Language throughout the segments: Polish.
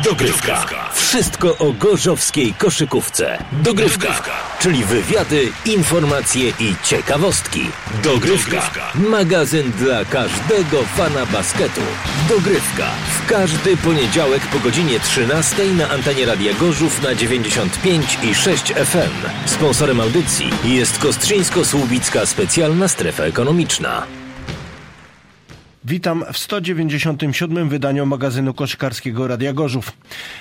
Dogrywka. Wszystko o gorzowskiej koszykówce. Dogrywka. Czyli wywiady, informacje i ciekawostki. Dogrywka. Magazyn dla każdego fana basketu. Dogrywka. W każdy poniedziałek po godzinie 13 na antenie Radia Gorzów na 95 i 6 FM. Sponsorem audycji jest Kostrzyńsko-Słubicka Specjalna Strefa Ekonomiczna. Witam w 197. wydaniu magazynu koszykarskiego Radia Gorzów.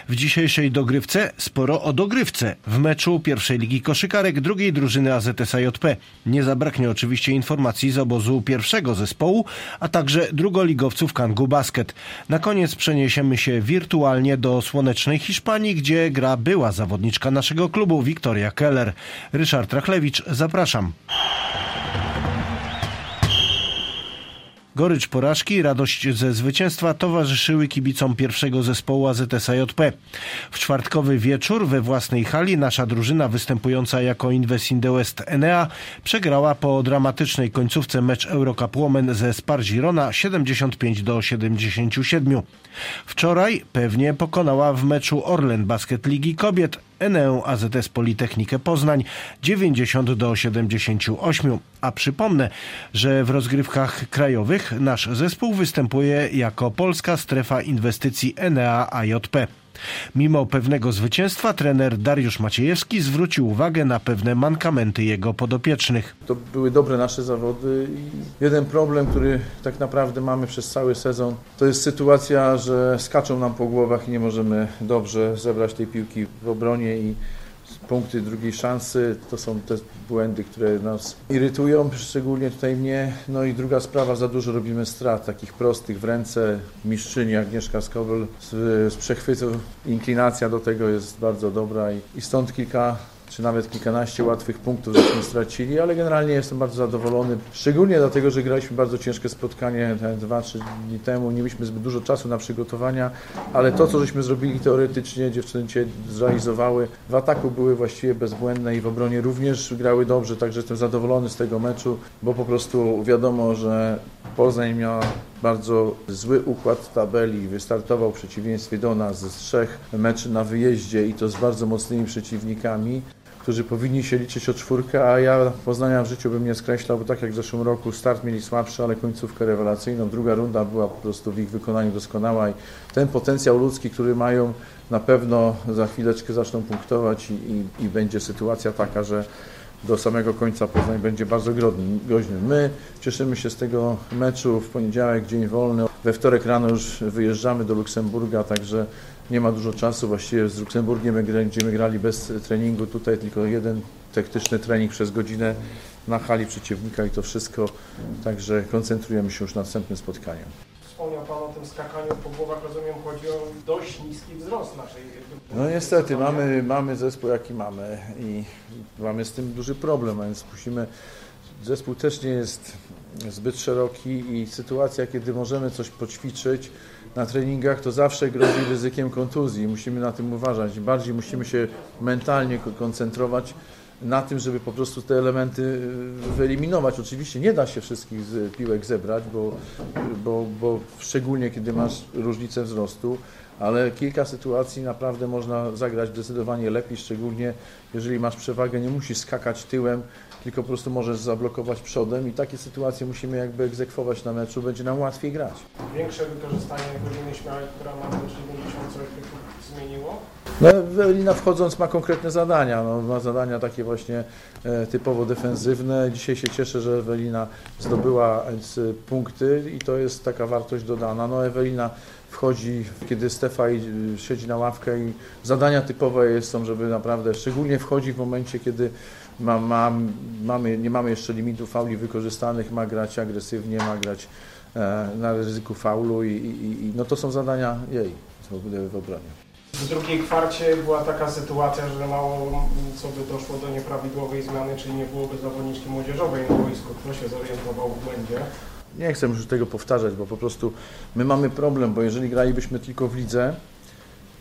W dzisiejszej dogrywce sporo o dogrywce. W meczu pierwszej ligi koszykarek drugiej drużyny AZS JP. Nie zabraknie oczywiście informacji z obozu pierwszego zespołu, a także drugoligowców Kangu Basket. Na koniec przeniesiemy się wirtualnie do słonecznej Hiszpanii, gdzie gra była zawodniczka naszego klubu Wiktoria Keller. Ryszard Rachlewicz, zapraszam. Gorycz porażki, radość ze zwycięstwa towarzyszyły kibicom pierwszego zespołu AZS JP. W czwartkowy wieczór we własnej hali nasza drużyna występująca jako Invest in the West Enea przegrała po dramatycznej końcówce mecz Eurocup Women ze Spar Girona 75 do 77. Wczoraj pewnie pokonała w meczu Orlen Basket Ligi Kobiet Enę AZS Politechnikę Poznań 90 do 78. A przypomnę, że w rozgrywkach krajowych nasz zespół występuje jako polska strefa inwestycji Enea AJP. Mimo pewnego zwycięstwa trener Dariusz Maciejewski zwrócił uwagę na pewne mankamenty jego podopiecznych. To były dobre nasze zawody i jeden problem, który tak naprawdę mamy przez cały sezon, to jest sytuacja, że skaczą nam po głowach i nie możemy dobrze zebrać tej piłki w obronie i punkty drugiej szansy to są te błędy, które nas irytują, szczególnie tutaj mnie. No i druga sprawa, za dużo robimy strat, takich prostych w ręce. Mistrzyni Agnieszka Skobel z, z przechwytu, inklinacja do tego jest bardzo dobra i, i stąd kilka czy nawet kilkanaście łatwych punktów żeśmy stracili, ale generalnie jestem bardzo zadowolony, szczególnie dlatego, że graliśmy bardzo ciężkie spotkanie dwa, trzy dni temu, nie mieliśmy zbyt dużo czasu na przygotowania, ale to, co żeśmy zrobili teoretycznie, dziewczyny cię zrealizowały, w ataku były właściwie bezbłędne i w obronie również grały dobrze, także jestem zadowolony z tego meczu, bo po prostu wiadomo, że Poznań miał bardzo zły układ tabeli. Wystartował w przeciwieństwie do nas z trzech meczy na wyjeździe i to z bardzo mocnymi przeciwnikami którzy powinni się liczyć o czwórkę, a ja Poznania w życiu bym nie skreślał, bo tak jak w zeszłym roku start mieli słabszy, ale końcówkę rewelacyjną. Druga runda była po prostu w ich wykonaniu doskonała i ten potencjał ludzki, który mają, na pewno za chwileczkę zaczną punktować i, i, i będzie sytuacja taka, że do samego końca Poznań będzie bardzo groźny. My cieszymy się z tego meczu w poniedziałek, dzień wolny. We wtorek rano już wyjeżdżamy do Luksemburga, także nie ma dużo czasu. Właściwie z Luksemburgiem będziemy grali bez treningu. Tutaj tylko jeden taktyczny trening przez godzinę na hali przeciwnika i to wszystko. Także koncentrujemy się już na następnym spotkaniu. Wspomniał Pan o tym skakaniu po głowach, rozumiem, chodzi o dość niski wzrost naszej No niestety, mamy, mamy zespół jaki mamy i mamy z tym duży problem, więc musimy, zespół też nie jest zbyt szeroki i sytuacja, kiedy możemy coś poćwiczyć na treningach, to zawsze grozi ryzykiem kontuzji. Musimy na tym uważać. Bardziej musimy się mentalnie koncentrować na tym, żeby po prostu te elementy y, wyeliminować. Oczywiście nie da się wszystkich z piłek zebrać, bo, bo, bo szczególnie kiedy masz różnicę wzrostu, ale kilka sytuacji naprawdę można zagrać zdecydowanie lepiej, szczególnie jeżeli masz przewagę, nie musisz skakać tyłem, tylko po prostu możesz zablokować przodem i takie sytuacje musimy jakby egzekwować na meczu, będzie nam łatwiej grać. Większe wykorzystanie godziny śmiałej, która ma do 90 coś zmieniło? No, Ewelina wchodząc ma konkretne zadania, no, ma zadania takie właśnie e, typowo defensywne. Dzisiaj się cieszę, że Ewelina zdobyła e, punkty i to jest taka wartość dodana. No, Ewelina wchodzi, kiedy Stefa siedzi na ławkę i zadania typowe są, żeby naprawdę, szczególnie wchodzi w momencie, kiedy ma, ma, mamy, nie mamy jeszcze limitu fauli wykorzystanych, ma grać agresywnie, ma grać e, na ryzyku faulu i, i, i, no to są zadania jej w obronie. W drugiej kwarcie była taka sytuacja, że mało co by doszło do nieprawidłowej zmiany, czyli nie byłoby zawodniczki młodzieżowej na boisku. Kto się zorientował w błędzie? Nie chcę już tego powtarzać, bo po prostu my mamy problem, bo jeżeli gralibyśmy tylko w lidze,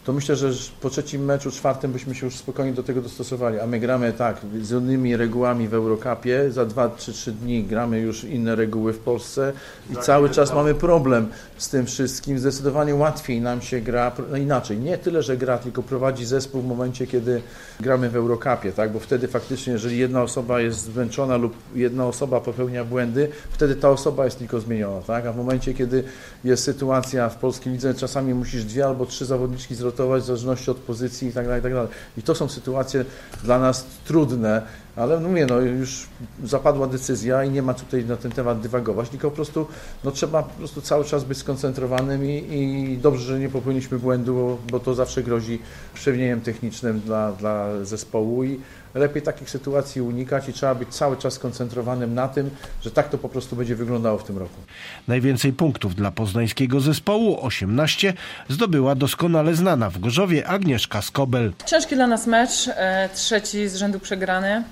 to myślę, że po trzecim meczu, czwartym byśmy się już spokojnie do tego dostosowali. A my gramy tak, z innymi regułami w Eurocupie, za 2-3 dni gramy już inne reguły w Polsce i cały czas mamy problem z tym wszystkim. Zdecydowanie łatwiej nam się gra, no inaczej, nie tyle, że gra, tylko prowadzi zespół w momencie, kiedy gramy w Eurocupie, tak? bo wtedy faktycznie, jeżeli jedna osoba jest zmęczona lub jedna osoba popełnia błędy, wtedy ta osoba jest tylko zmieniona. Tak? A w momencie, kiedy jest sytuacja w polskiej lidze, czasami musisz dwie albo trzy zawodniczki zrotować w zależności od pozycji i tak dalej, i tak dalej. I to są sytuacje dla nas trudne, ale no mówię, no już zapadła decyzja i nie ma tutaj na ten temat dywagować, tylko po prostu no trzeba po prostu cały czas być skoncentrowanym i, i dobrze, że nie popełniliśmy błędu, bo, bo to zawsze grozi przewinieniem technicznym dla, dla zespołu i lepiej takich sytuacji unikać i trzeba być cały czas skoncentrowanym na tym, że tak to po prostu będzie wyglądało w tym roku. Najwięcej punktów dla poznańskiego zespołu, 18, zdobyła doskonale znana w Gorzowie Agnieszka Skobel. Ciężki dla nas mecz, e, trzeci z rzędu przegrany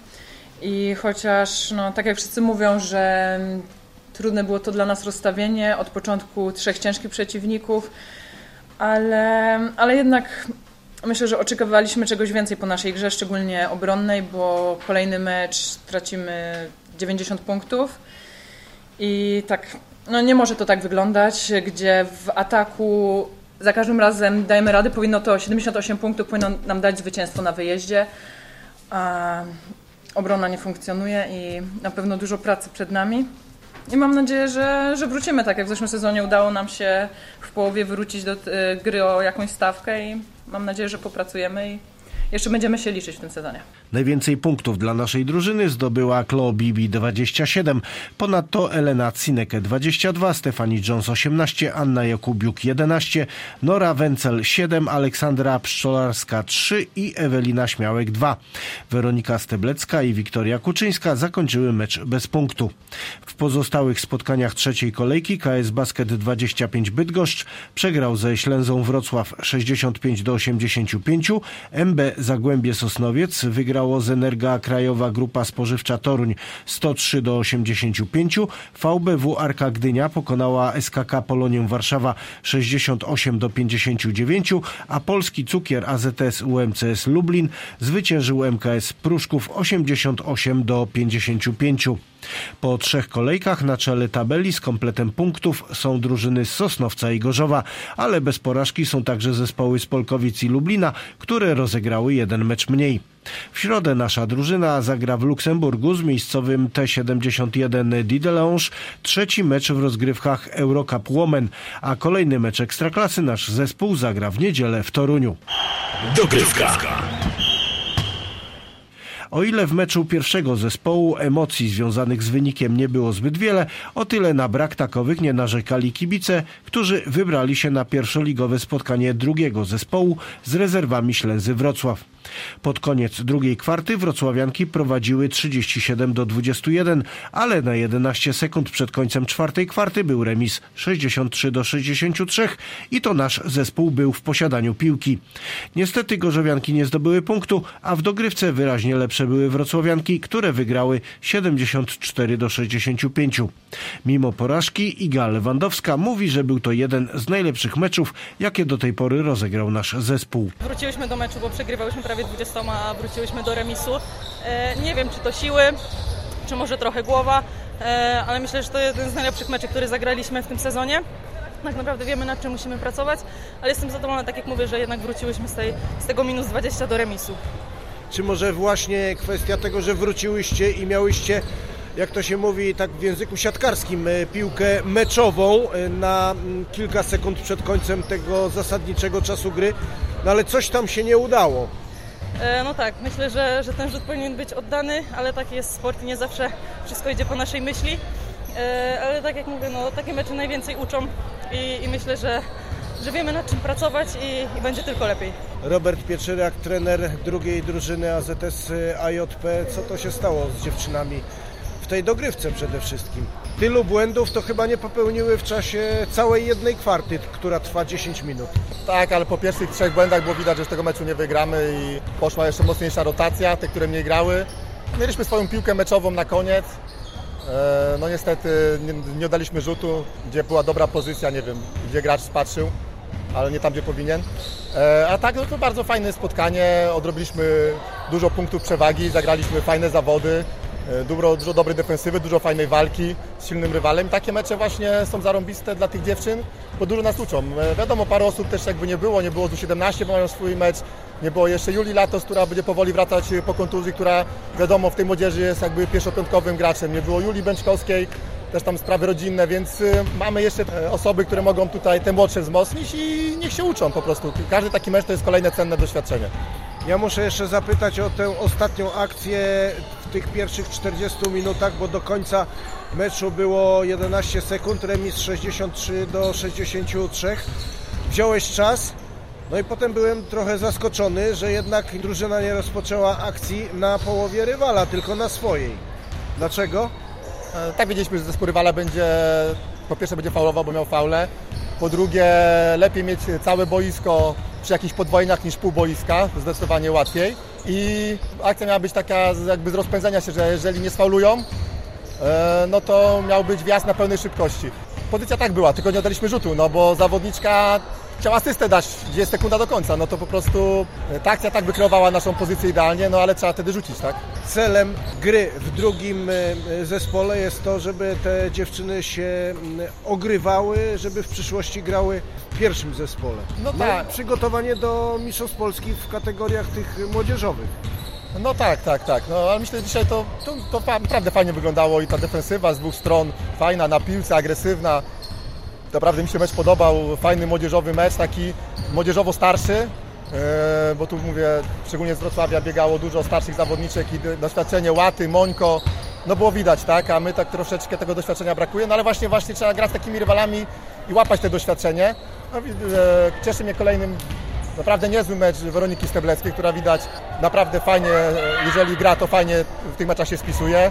i chociaż, no, tak jak wszyscy mówią, że trudne było to dla nas rozstawienie, od początku trzech ciężkich przeciwników, ale, ale jednak myślę, że oczekiwaliśmy czegoś więcej po naszej grze, szczególnie obronnej, bo kolejny mecz tracimy 90 punktów i tak, no nie może to tak wyglądać, gdzie w ataku za każdym razem dajemy rady, powinno to 78 punktów powinno nam dać zwycięstwo na wyjeździe, a obrona nie funkcjonuje i na pewno dużo pracy przed nami. I mam nadzieję, że, że wrócimy tak jak w zeszłym sezonie udało nam się w połowie wrócić do y, gry o jakąś stawkę i mam nadzieję, że popracujemy i jeszcze będziemy się liczyć w tym sezonie. Najwięcej punktów dla naszej drużyny zdobyła Klo Bibi 27, ponadto Elena Cineke 22, Stefani Jones 18, Anna Jakubiuk 11, Nora Wencel 7, Aleksandra Pszczolarska 3 i Ewelina Śmiałek 2. Weronika Steblecka i Wiktoria Kuczyńska zakończyły mecz bez punktu. W pozostałych spotkaniach trzeciej kolejki KS Basket 25 Bydgoszcz przegrał ze Ślęzą Wrocław 65 do 85, MB Zagłębie Sosnowiec wygrał wygrało z Energa Krajowa Grupa Spożywcza Toruń 103 do 85. VBW Arka Gdynia pokonała SKK Polonię Warszawa 68 do 59, a Polski Cukier AZS UMCS Lublin zwyciężył MKS Pruszków 88 do 55. Po trzech kolejkach na czele tabeli z kompletem punktów są drużyny z Sosnowca i Gorzowa, ale bez porażki są także zespoły z Polkowic i Lublina, które rozegrały jeden mecz mniej. W środę nasza drużyna zagra w Luksemburgu z miejscowym T71 Didelange trzeci mecz w rozgrywkach Eurocup Women, a kolejny mecz Ekstraklasy nasz zespół zagra w niedzielę w Toruniu. Dogrywka. O ile w meczu pierwszego zespołu emocji związanych z wynikiem nie było zbyt wiele, o tyle na brak takowych nie narzekali kibice, którzy wybrali się na pierwszoligowe spotkanie drugiego zespołu z rezerwami Ślęzy Wrocław. Pod koniec drugiej kwarty wrocławianki prowadziły 37 do 21, ale na 11 sekund przed końcem czwartej kwarty był remis 63 do 63 i to nasz zespół był w posiadaniu piłki. Niestety gorzowianki nie zdobyły punktu, a w dogrywce wyraźnie lepsze były wrocławianki, które wygrały 74 do 65. Mimo porażki Iga Lewandowska mówi, że był to jeden z najlepszych meczów, jakie do tej pory rozegrał nasz zespół. Wróciłyśmy do meczu, bo przegrywałyśmy prawie 20, a wróciłyśmy do remisu. E, nie wiem, czy to siły, czy może trochę głowa, e, ale myślę, że to jeden z najlepszych meczów, który zagraliśmy w tym sezonie. Tak naprawdę wiemy, nad czym musimy pracować, ale jestem zadowolona, tak jak mówię, że jednak wróciłyśmy z, tej, z tego minus 20 do remisu. Czy może właśnie kwestia tego, że wróciłyście i miałyście jak to się mówi tak w języku siatkarskim, e, piłkę meczową na mm, kilka sekund przed końcem tego zasadniczego czasu gry, no ale coś tam się nie udało. E, no tak, myślę, że, że ten rzut powinien być oddany, ale taki jest sport i nie zawsze wszystko idzie po naszej myśli. Ale tak jak mówię, no, takie mecze najwięcej uczą i, i myślę, że, że wiemy nad czym pracować i, i będzie tylko lepiej. Robert Pieczyrek, trener drugiej drużyny AZS AJP. Co to się stało z dziewczynami tej dogrywce przede wszystkim. Tylu błędów to chyba nie popełniły w czasie całej jednej kwarty, która trwa 10 minut. Tak, ale po pierwszych trzech błędach było widać, że z tego meczu nie wygramy i poszła jeszcze mocniejsza rotacja, te, które mniej grały. Mieliśmy swoją piłkę meczową na koniec. E, no niestety nie, nie oddaliśmy rzutu, gdzie była dobra pozycja, nie wiem, gdzie gracz spatrzył. ale nie tam, gdzie powinien. E, a tak, no to bardzo fajne spotkanie, odrobiliśmy dużo punktów przewagi, zagraliśmy fajne zawody, dużo, dużo dobrej defensywy, dużo fajnej walki z silnym rywalem. Takie mecze właśnie są zarąbiste dla tych dziewczyn, bo dużo nas uczą. E, wiadomo, parę osób też jakby nie było, nie było tu 17, bo mają swój mecz, nie było jeszcze Julii Latos, która będzie powoli wracać po kontuzji, która wiadomo w tej młodzieży jest jakby pierwszopiątkowym graczem. Nie było Julii Bęczkowskiej, też tam sprawy rodzinne, więc mamy jeszcze e, osoby, które mogą tutaj te młodsze wzmocnić i niech się uczą po prostu. Każdy taki mecz to jest kolejne cenne doświadczenie. Ja muszę jeszcze zapytać o tę ostatnią akcję tych pierwszych 40 minutach, bo do końca meczu było 11 sekund, remis 63 do 63. Wziąłeś czas, no i potem byłem trochę zaskoczony, że jednak drużyna nie rozpoczęła akcji na połowie rywala, tylko na swojej. Dlaczego? E, tak wiedzieliśmy, że zespół rywala będzie, po pierwsze będzie faulował, bo miał faule, po drugie lepiej mieć całe boisko przy jakichś podwojeniach niż pół boiska, zdecydowanie łatwiej i akcja miała być taka jakby z rozpędzenia się, że jeżeli nie sfaulują, e, no to miał być wjazd na pełnej szybkości. Pozycja tak była, tylko nie oddaliśmy rzutu, no bo zawodniczka chciał asystę dać, gdzie jest sekunda do końca, no to po prostu e, ta akcja tak wykreowała naszą pozycję idealnie, no ale trzeba wtedy rzucić, tak? Celem gry w drugim e, zespole jest to, żeby te dziewczyny się ogrywały, żeby w przyszłości grały w pierwszym zespole. No, no tak. przygotowanie do Mistrzostw Polski w kategoriach tych młodzieżowych. No tak, tak, tak. No ale myślę, że dzisiaj to, to, to naprawdę fajnie wyglądało i ta defensywa z dwóch stron fajna, na piłce, agresywna. Naprawdę mi się mecz podobał, fajny młodzieżowy mecz, taki młodzieżowo starszy, e, bo tu mówię, szczególnie z Wrocławia biegało dużo starszych zawodniczek i doświadczenie Łaty, Mońko, no było widać, tak, a my tak troszeczkę tego doświadczenia brakuje, no ale właśnie, właśnie trzeba grać z takimi rywalami i łapać te doświadczenie. No, e, cieszy mnie kolejnym naprawdę niezły mecz Weroniki Stebleckiej, która widać naprawdę fajnie, e, jeżeli gra, to fajnie w tych meczach się spisuje.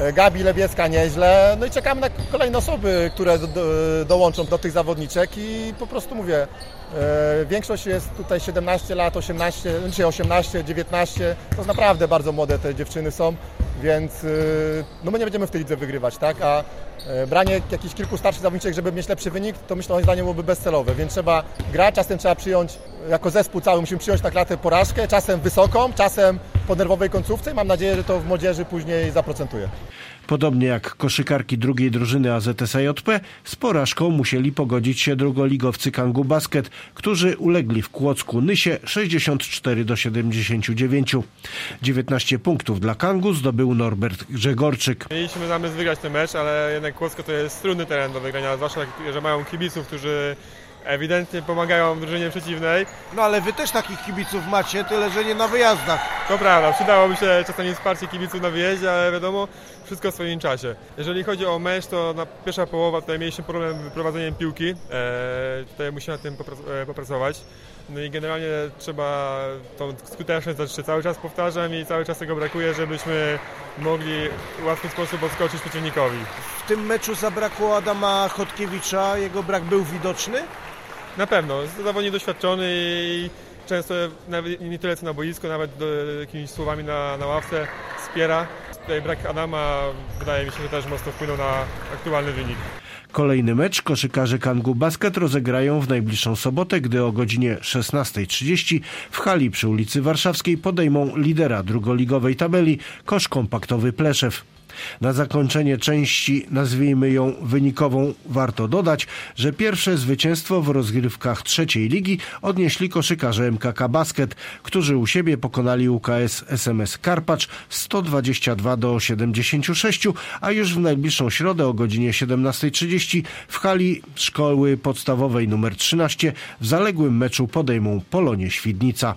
E, Gabi Lebiecka nieźle. No i czekamy na kolejne osoby, które do, do, dołączą do tych zawodniczek i po prostu mówię, e, większość jest tutaj 17 lat, 18, czy 18, 19, to naprawdę bardzo młode te dziewczyny są, więc y, no my nie będziemy w tej lidze wygrywać, tak? A e, branie jakichś kilku starszych zawodniczek, żeby mieć lepszy wynik, to myślę, moim zdaniem byłoby bezcelowe, więc trzeba grać, czasem trzeba przyjąć, jako zespół cały musimy przyjąć na klatę porażkę, czasem wysoką, czasem po nerwowej końcówce i mam nadzieję, że to w młodzieży później zaprocentuje. Podobnie jak koszykarki drugiej drużyny AZS-JP, z porażką musieli pogodzić się drugoligowcy Kangu Basket, którzy ulegli w Kłodzku Nysie 64 do 79. 19 punktów dla Kangu zdobył Norbert Grzegorczyk. Mieliśmy zamysł wygrać ten mecz, ale jednak Kłodzko to jest trudny teren do wygrania, zwłaszcza, że mają kibiców, którzy ewidentnie pomagają drużynie przeciwnej. No ale wy też takich kibiców macie, tyle że nie na wyjazdach. To prawda, przydałoby się czasami wsparcie kibiców na wyjeździe, ale wiadomo, wszystko w swoim czasie. Jeżeli chodzi o mecz, to na pierwsza połowa tutaj mieliśmy problem z wyprowadzeniem piłki. Eee, tutaj musimy nad tym e, popracować. No i generalnie trzeba tą skuteczność zacząć cały czas powtarzam i cały czas tego brakuje, żebyśmy mogli w łatwy sposób odskoczyć przeciwnikowi. W tym meczu zabrakło Adama Chodkiewicza, jego brak był widoczny? Na pewno, jest zawodnik doświadczony i często nawet nie tyle co na boisku, nawet jakimiś słowami na, na ławce wspiera. Tutaj brak Adama wydaje mi się, że też mocno wpłynął na aktualny wynik. Kolejny mecz koszykarze Kangu Basket rozegrają w najbliższą sobotę, gdy o godzinie 16.30 w hali przy ulicy Warszawskiej podejmą lidera drugoligowej tabeli kosz kompaktowy Pleszew. Na zakończenie części, nazwijmy ją wynikową, warto dodać, że pierwsze zwycięstwo w rozgrywkach trzeciej ligi odnieśli koszykarze MKK Basket, którzy u siebie pokonali UKS SMS Karpacz 122 do 76, a już w najbliższą środę o godzinie 17.30 w hali szkoły podstawowej nr 13 w zaległym meczu podejmą Polonie Świdnica.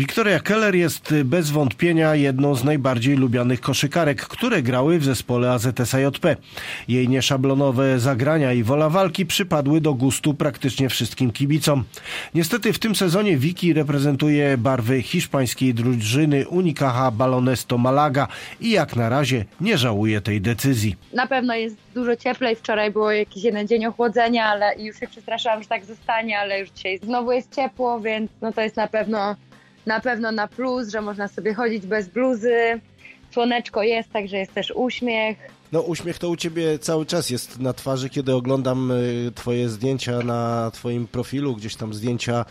Wiktoria Keller jest bez wątpienia jedną z najbardziej lubianych koszykarek, które grały w zespole AZS-JP. Jej nieszablonowe zagrania i wola walki przypadły do gustu praktycznie wszystkim kibicom. Niestety w tym sezonie Wiki reprezentuje barwy hiszpańskiej drużyny Unicaja Balonesto Malaga i jak na razie nie żałuje tej decyzji. Na pewno jest dużo cieplej. Wczoraj było jakiś jeden dzień ochłodzenia, ale już się przestraszałam, że tak zostanie, ale już dzisiaj znowu jest ciepło, więc no to jest na pewno na pewno na plus, że można sobie chodzić bez bluzy. Słoneczko jest, także jest też uśmiech. No uśmiech to u Ciebie cały czas jest na twarzy, kiedy oglądam y, Twoje zdjęcia na Twoim profilu, gdzieś tam zdjęcia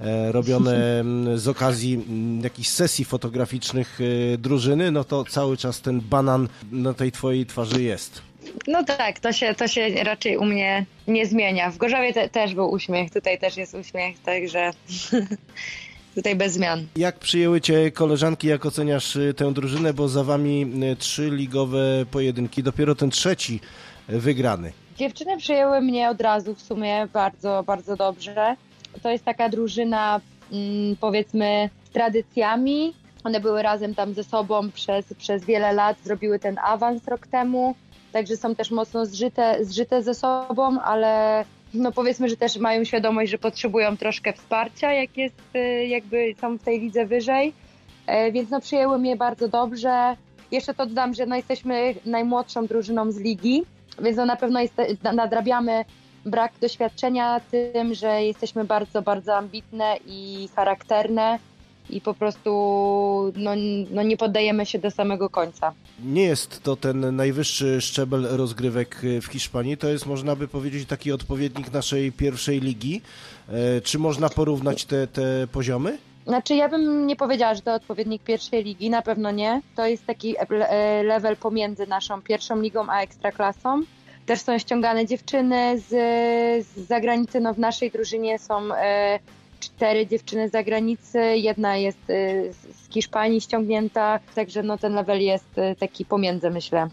e, robione z okazji jakichś sesji fotograficznych y, drużyny, no to cały czas ten banan na tej Twojej twarzy jest. No tak, to się, to się raczej u mnie nie zmienia. W Gorzowie te, też był uśmiech, tutaj też jest uśmiech, także tutaj bez zmian. Jak przyjęły Cię koleżanki, jak oceniasz y, tę drużynę, bo za Wami y, trzy ligowe pojedynki, dopiero ten trzeci y, wygrany. Dziewczyny przyjęły mnie od razu w sumie bardzo, bardzo dobrze. To jest taka drużyna, mm, powiedzmy, z tradycjami. One były razem tam ze sobą przez, przez wiele lat, zrobiły ten awans rok temu, także są też mocno zżyte, zżyte ze sobą, ale no powiedzmy, że też mają świadomość, że potrzebują troszkę wsparcia, jak jest, y, jakby są w tej lidze wyżej. E, Więc no przyjęły mnie bardzo dobrze. Jeszcze to dodam, że no jesteśmy najmłodszą drużyną z ligi, więc no na pewno jest, nadrabiamy brak doświadczenia tym, że jesteśmy bardzo, bardzo ambitne i charakterne i po prostu no, no nie poddajemy się do samego końca. Nie jest to ten najwyższy szczebel rozgrywek y, w Hiszpanii, to jest można by powiedzieć taki odpowiednik naszej pierwszej ligi. E, Czy można porównać te, te poziomy? Znaczy ja bym nie powiedziała, że to odpowiednik pierwszej ligi, na pewno nie. To jest taki e, level pomiędzy naszą pierwszą ligą a ekstraklasą. Też są ściągane dziewczyny z, z zagranicy. No w naszej drużynie są e, cztery dziewczyny z zagranicy, jedna jest e, z Hiszpanii ściągnięta, także no ten level jest e, taki pomiędzy myślę e,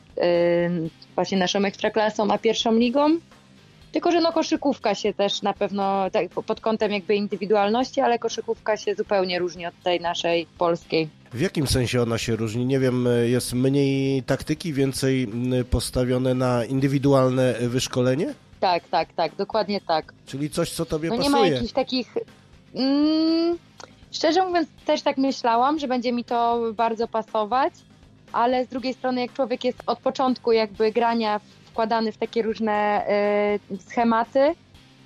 właśnie naszą ekstraklasą a pierwszą ligą. Tylko, że no koszykówka się też na pewno tak, pod kątem jakby indywidualności, ale koszykówka się zupełnie różni od tej naszej polskiej. W jakim sensie ona się różni? Nie wiem, jest mniej taktyki, więcej postawione na indywidualne wyszkolenie? Tak, tak, tak, dokładnie tak. Czyli coś, co tobie No nie pasuje. ma jakichś takich. Mm, szczerze mówiąc, też tak myślałam, że będzie mi to bardzo pasować, ale z drugiej strony, jak człowiek jest od początku jakby grania wkładany w takie różne y, schematy,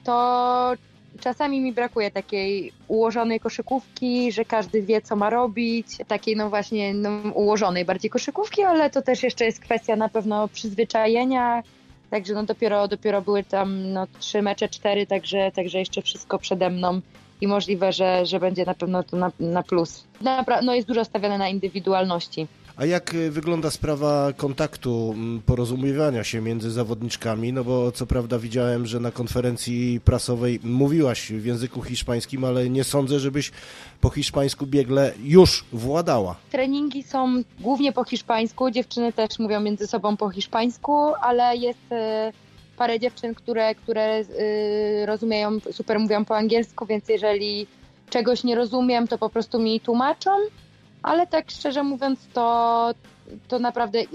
to czasami mi brakuje takiej ułożonej koszykówki, że każdy wie, co ma robić, takiej no właśnie no, ułożonej bardziej koszykówki, ale to też jeszcze jest kwestia na pewno przyzwyczajenia, Także no dopiero, dopiero były tam no, trzy mecze, cztery, także, także jeszcze wszystko przede mną i możliwe, że, że będzie na pewno to na, na plus. Napra- no jest dużo stawiane na indywidualności. A jak y, wygląda sprawa kontaktu, porozumiewania się między zawodniczkami? No bo co prawda widziałem, że na konferencji prasowej mówiłaś w języku hiszpańskim, ale nie sądzę, żebyś po hiszpańsku biegle już władała. Treningi są głównie po hiszpańsku, dziewczyny też mówią między sobą po hiszpańsku, ale jest e, parę dziewczyn, które, które e, rozumieją, super mówią po angielsku, więc jeżeli czegoś nie rozumiem, to po prostu mi tłumaczą, ale tak szczerze mówiąc, to, to naprawdę e,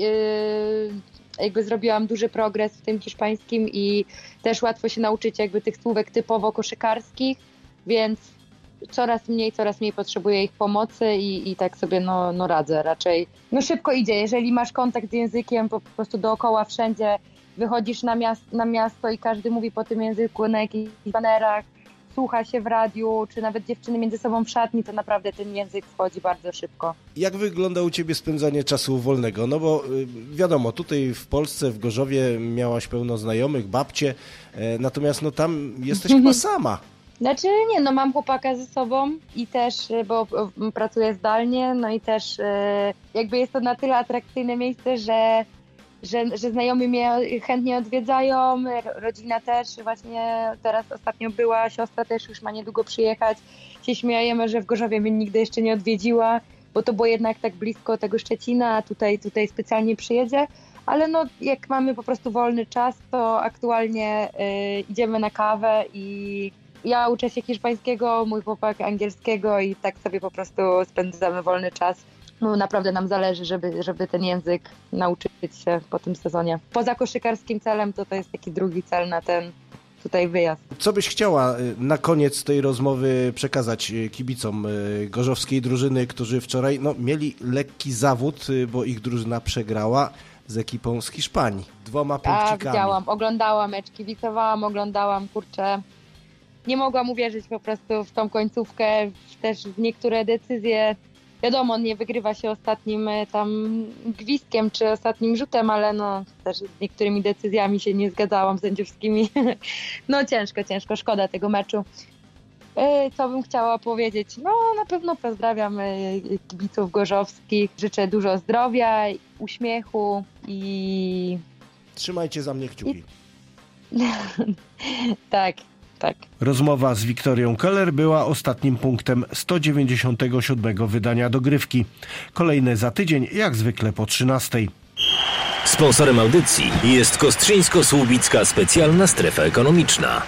jakby zrobiłam duży progres w tym hiszpańskim i też łatwo się nauczyć jakby tych słówek typowo koszykarskich, więc coraz mniej, coraz mniej potrzebuję ich pomocy i, i tak sobie no, no radzę raczej. No szybko idzie, jeżeli masz kontakt z językiem po prostu dookoła wszędzie, wychodzisz na, miast, na miasto i każdy mówi po tym języku na jakichś banerach, słucha się w radiu, czy nawet dziewczyny między sobą w szatni, to naprawdę ten język wchodzi bardzo szybko. Jak wygląda u Ciebie spędzanie czasu wolnego? No bo y, wiadomo, tutaj w Polsce, w Gorzowie miałaś pełno znajomych, babcie, e, natomiast no tam jesteś chyba sama. Znaczy nie, no mam chłopaka ze sobą i też, y, bo pracuję zdalnie, no i też y, jakby jest to na tyle atrakcyjne miejsce, że, że, że znajomi mnie chętnie odwiedzają, rodzina też właśnie teraz ostatnio była, siostra też już ma niedługo przyjechać. Się śmiejemy, że w Gorzowie mnie nigdy jeszcze nie odwiedziła, bo to było jednak tak blisko tego Szczecina, a tutaj, tutaj specjalnie przyjedzie. Ale no, jak mamy po prostu wolny czas, to aktualnie y, idziemy na kawę i ja uczę się hiszpańskiego, mój chłopak angielskiego i tak sobie po prostu spędzamy wolny czas. No, naprawdę nam zależy, żeby, żeby ten język nauczyć się po tym sezonie. Poza koszykarskim celem to to jest taki drugi cel na ten tutaj wyjazd. Co byś chciała y, na koniec tej rozmowy przekazać y, kibicom y, gorzowskiej drużyny, którzy wczoraj no, mieli lekki zawód, bo ich drużyna przegrała z ekipą z Hiszpanii. Dwoma A, punkcikami. widziałam, oglądałam mecz, kibicowałam, oglądałam, kurczę. Nie mogłam uwierzyć po prostu w tą końcówkę, też w niektóre decyzje. Wiadomo, nie wygrywa się ostatnim e, tam gwizdkiem czy ostatnim rzutem, ale no też z niektórymi decyzjami się nie zgadzałam sędziowskimi. No ciężko, ciężko, szkoda tego meczu. E, Co bym chciała powiedzieć? No na pewno pozdrawiam e, kibiców gorzowskich. Życzę dużo zdrowia, uśmiechu i Trzymajcie za mnie kciuki. tak, tak. Rozmowa z Wiktorią Keller była ostatnim punktem 197 wydania dogrywki. Kolejne za tydzień, jak zwykle po 13. Sponsorem audycji jest Kostrzyńsko-Słubicka Specjalna Strefa Ekonomiczna.